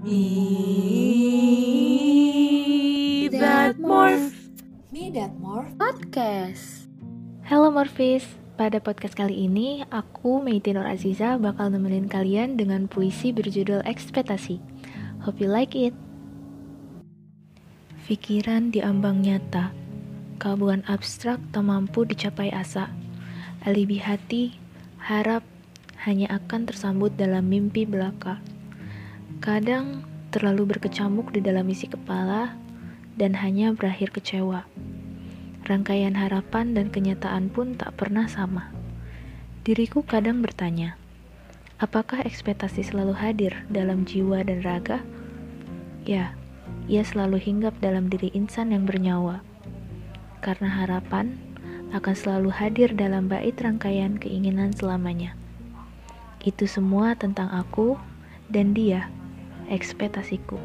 Me That Morph. Me That Morph Podcast. Hello Morphis, pada podcast kali ini aku Meiti Nur Aziza bakal nemenin kalian dengan puisi berjudul Ekspektasi. Hope you like it. Pikiran diambang nyata. Kabuan abstrak tak mampu dicapai asa. Alibi hati, harap hanya akan tersambut dalam mimpi belaka. Kadang terlalu berkecamuk di dalam isi kepala dan hanya berakhir kecewa. Rangkaian harapan dan kenyataan pun tak pernah sama. Diriku kadang bertanya, apakah ekspektasi selalu hadir dalam jiwa dan raga? Ya, ia selalu hinggap dalam diri insan yang bernyawa. Karena harapan akan selalu hadir dalam bait rangkaian keinginan selamanya. Itu semua tentang aku dan dia, ekspektasiku.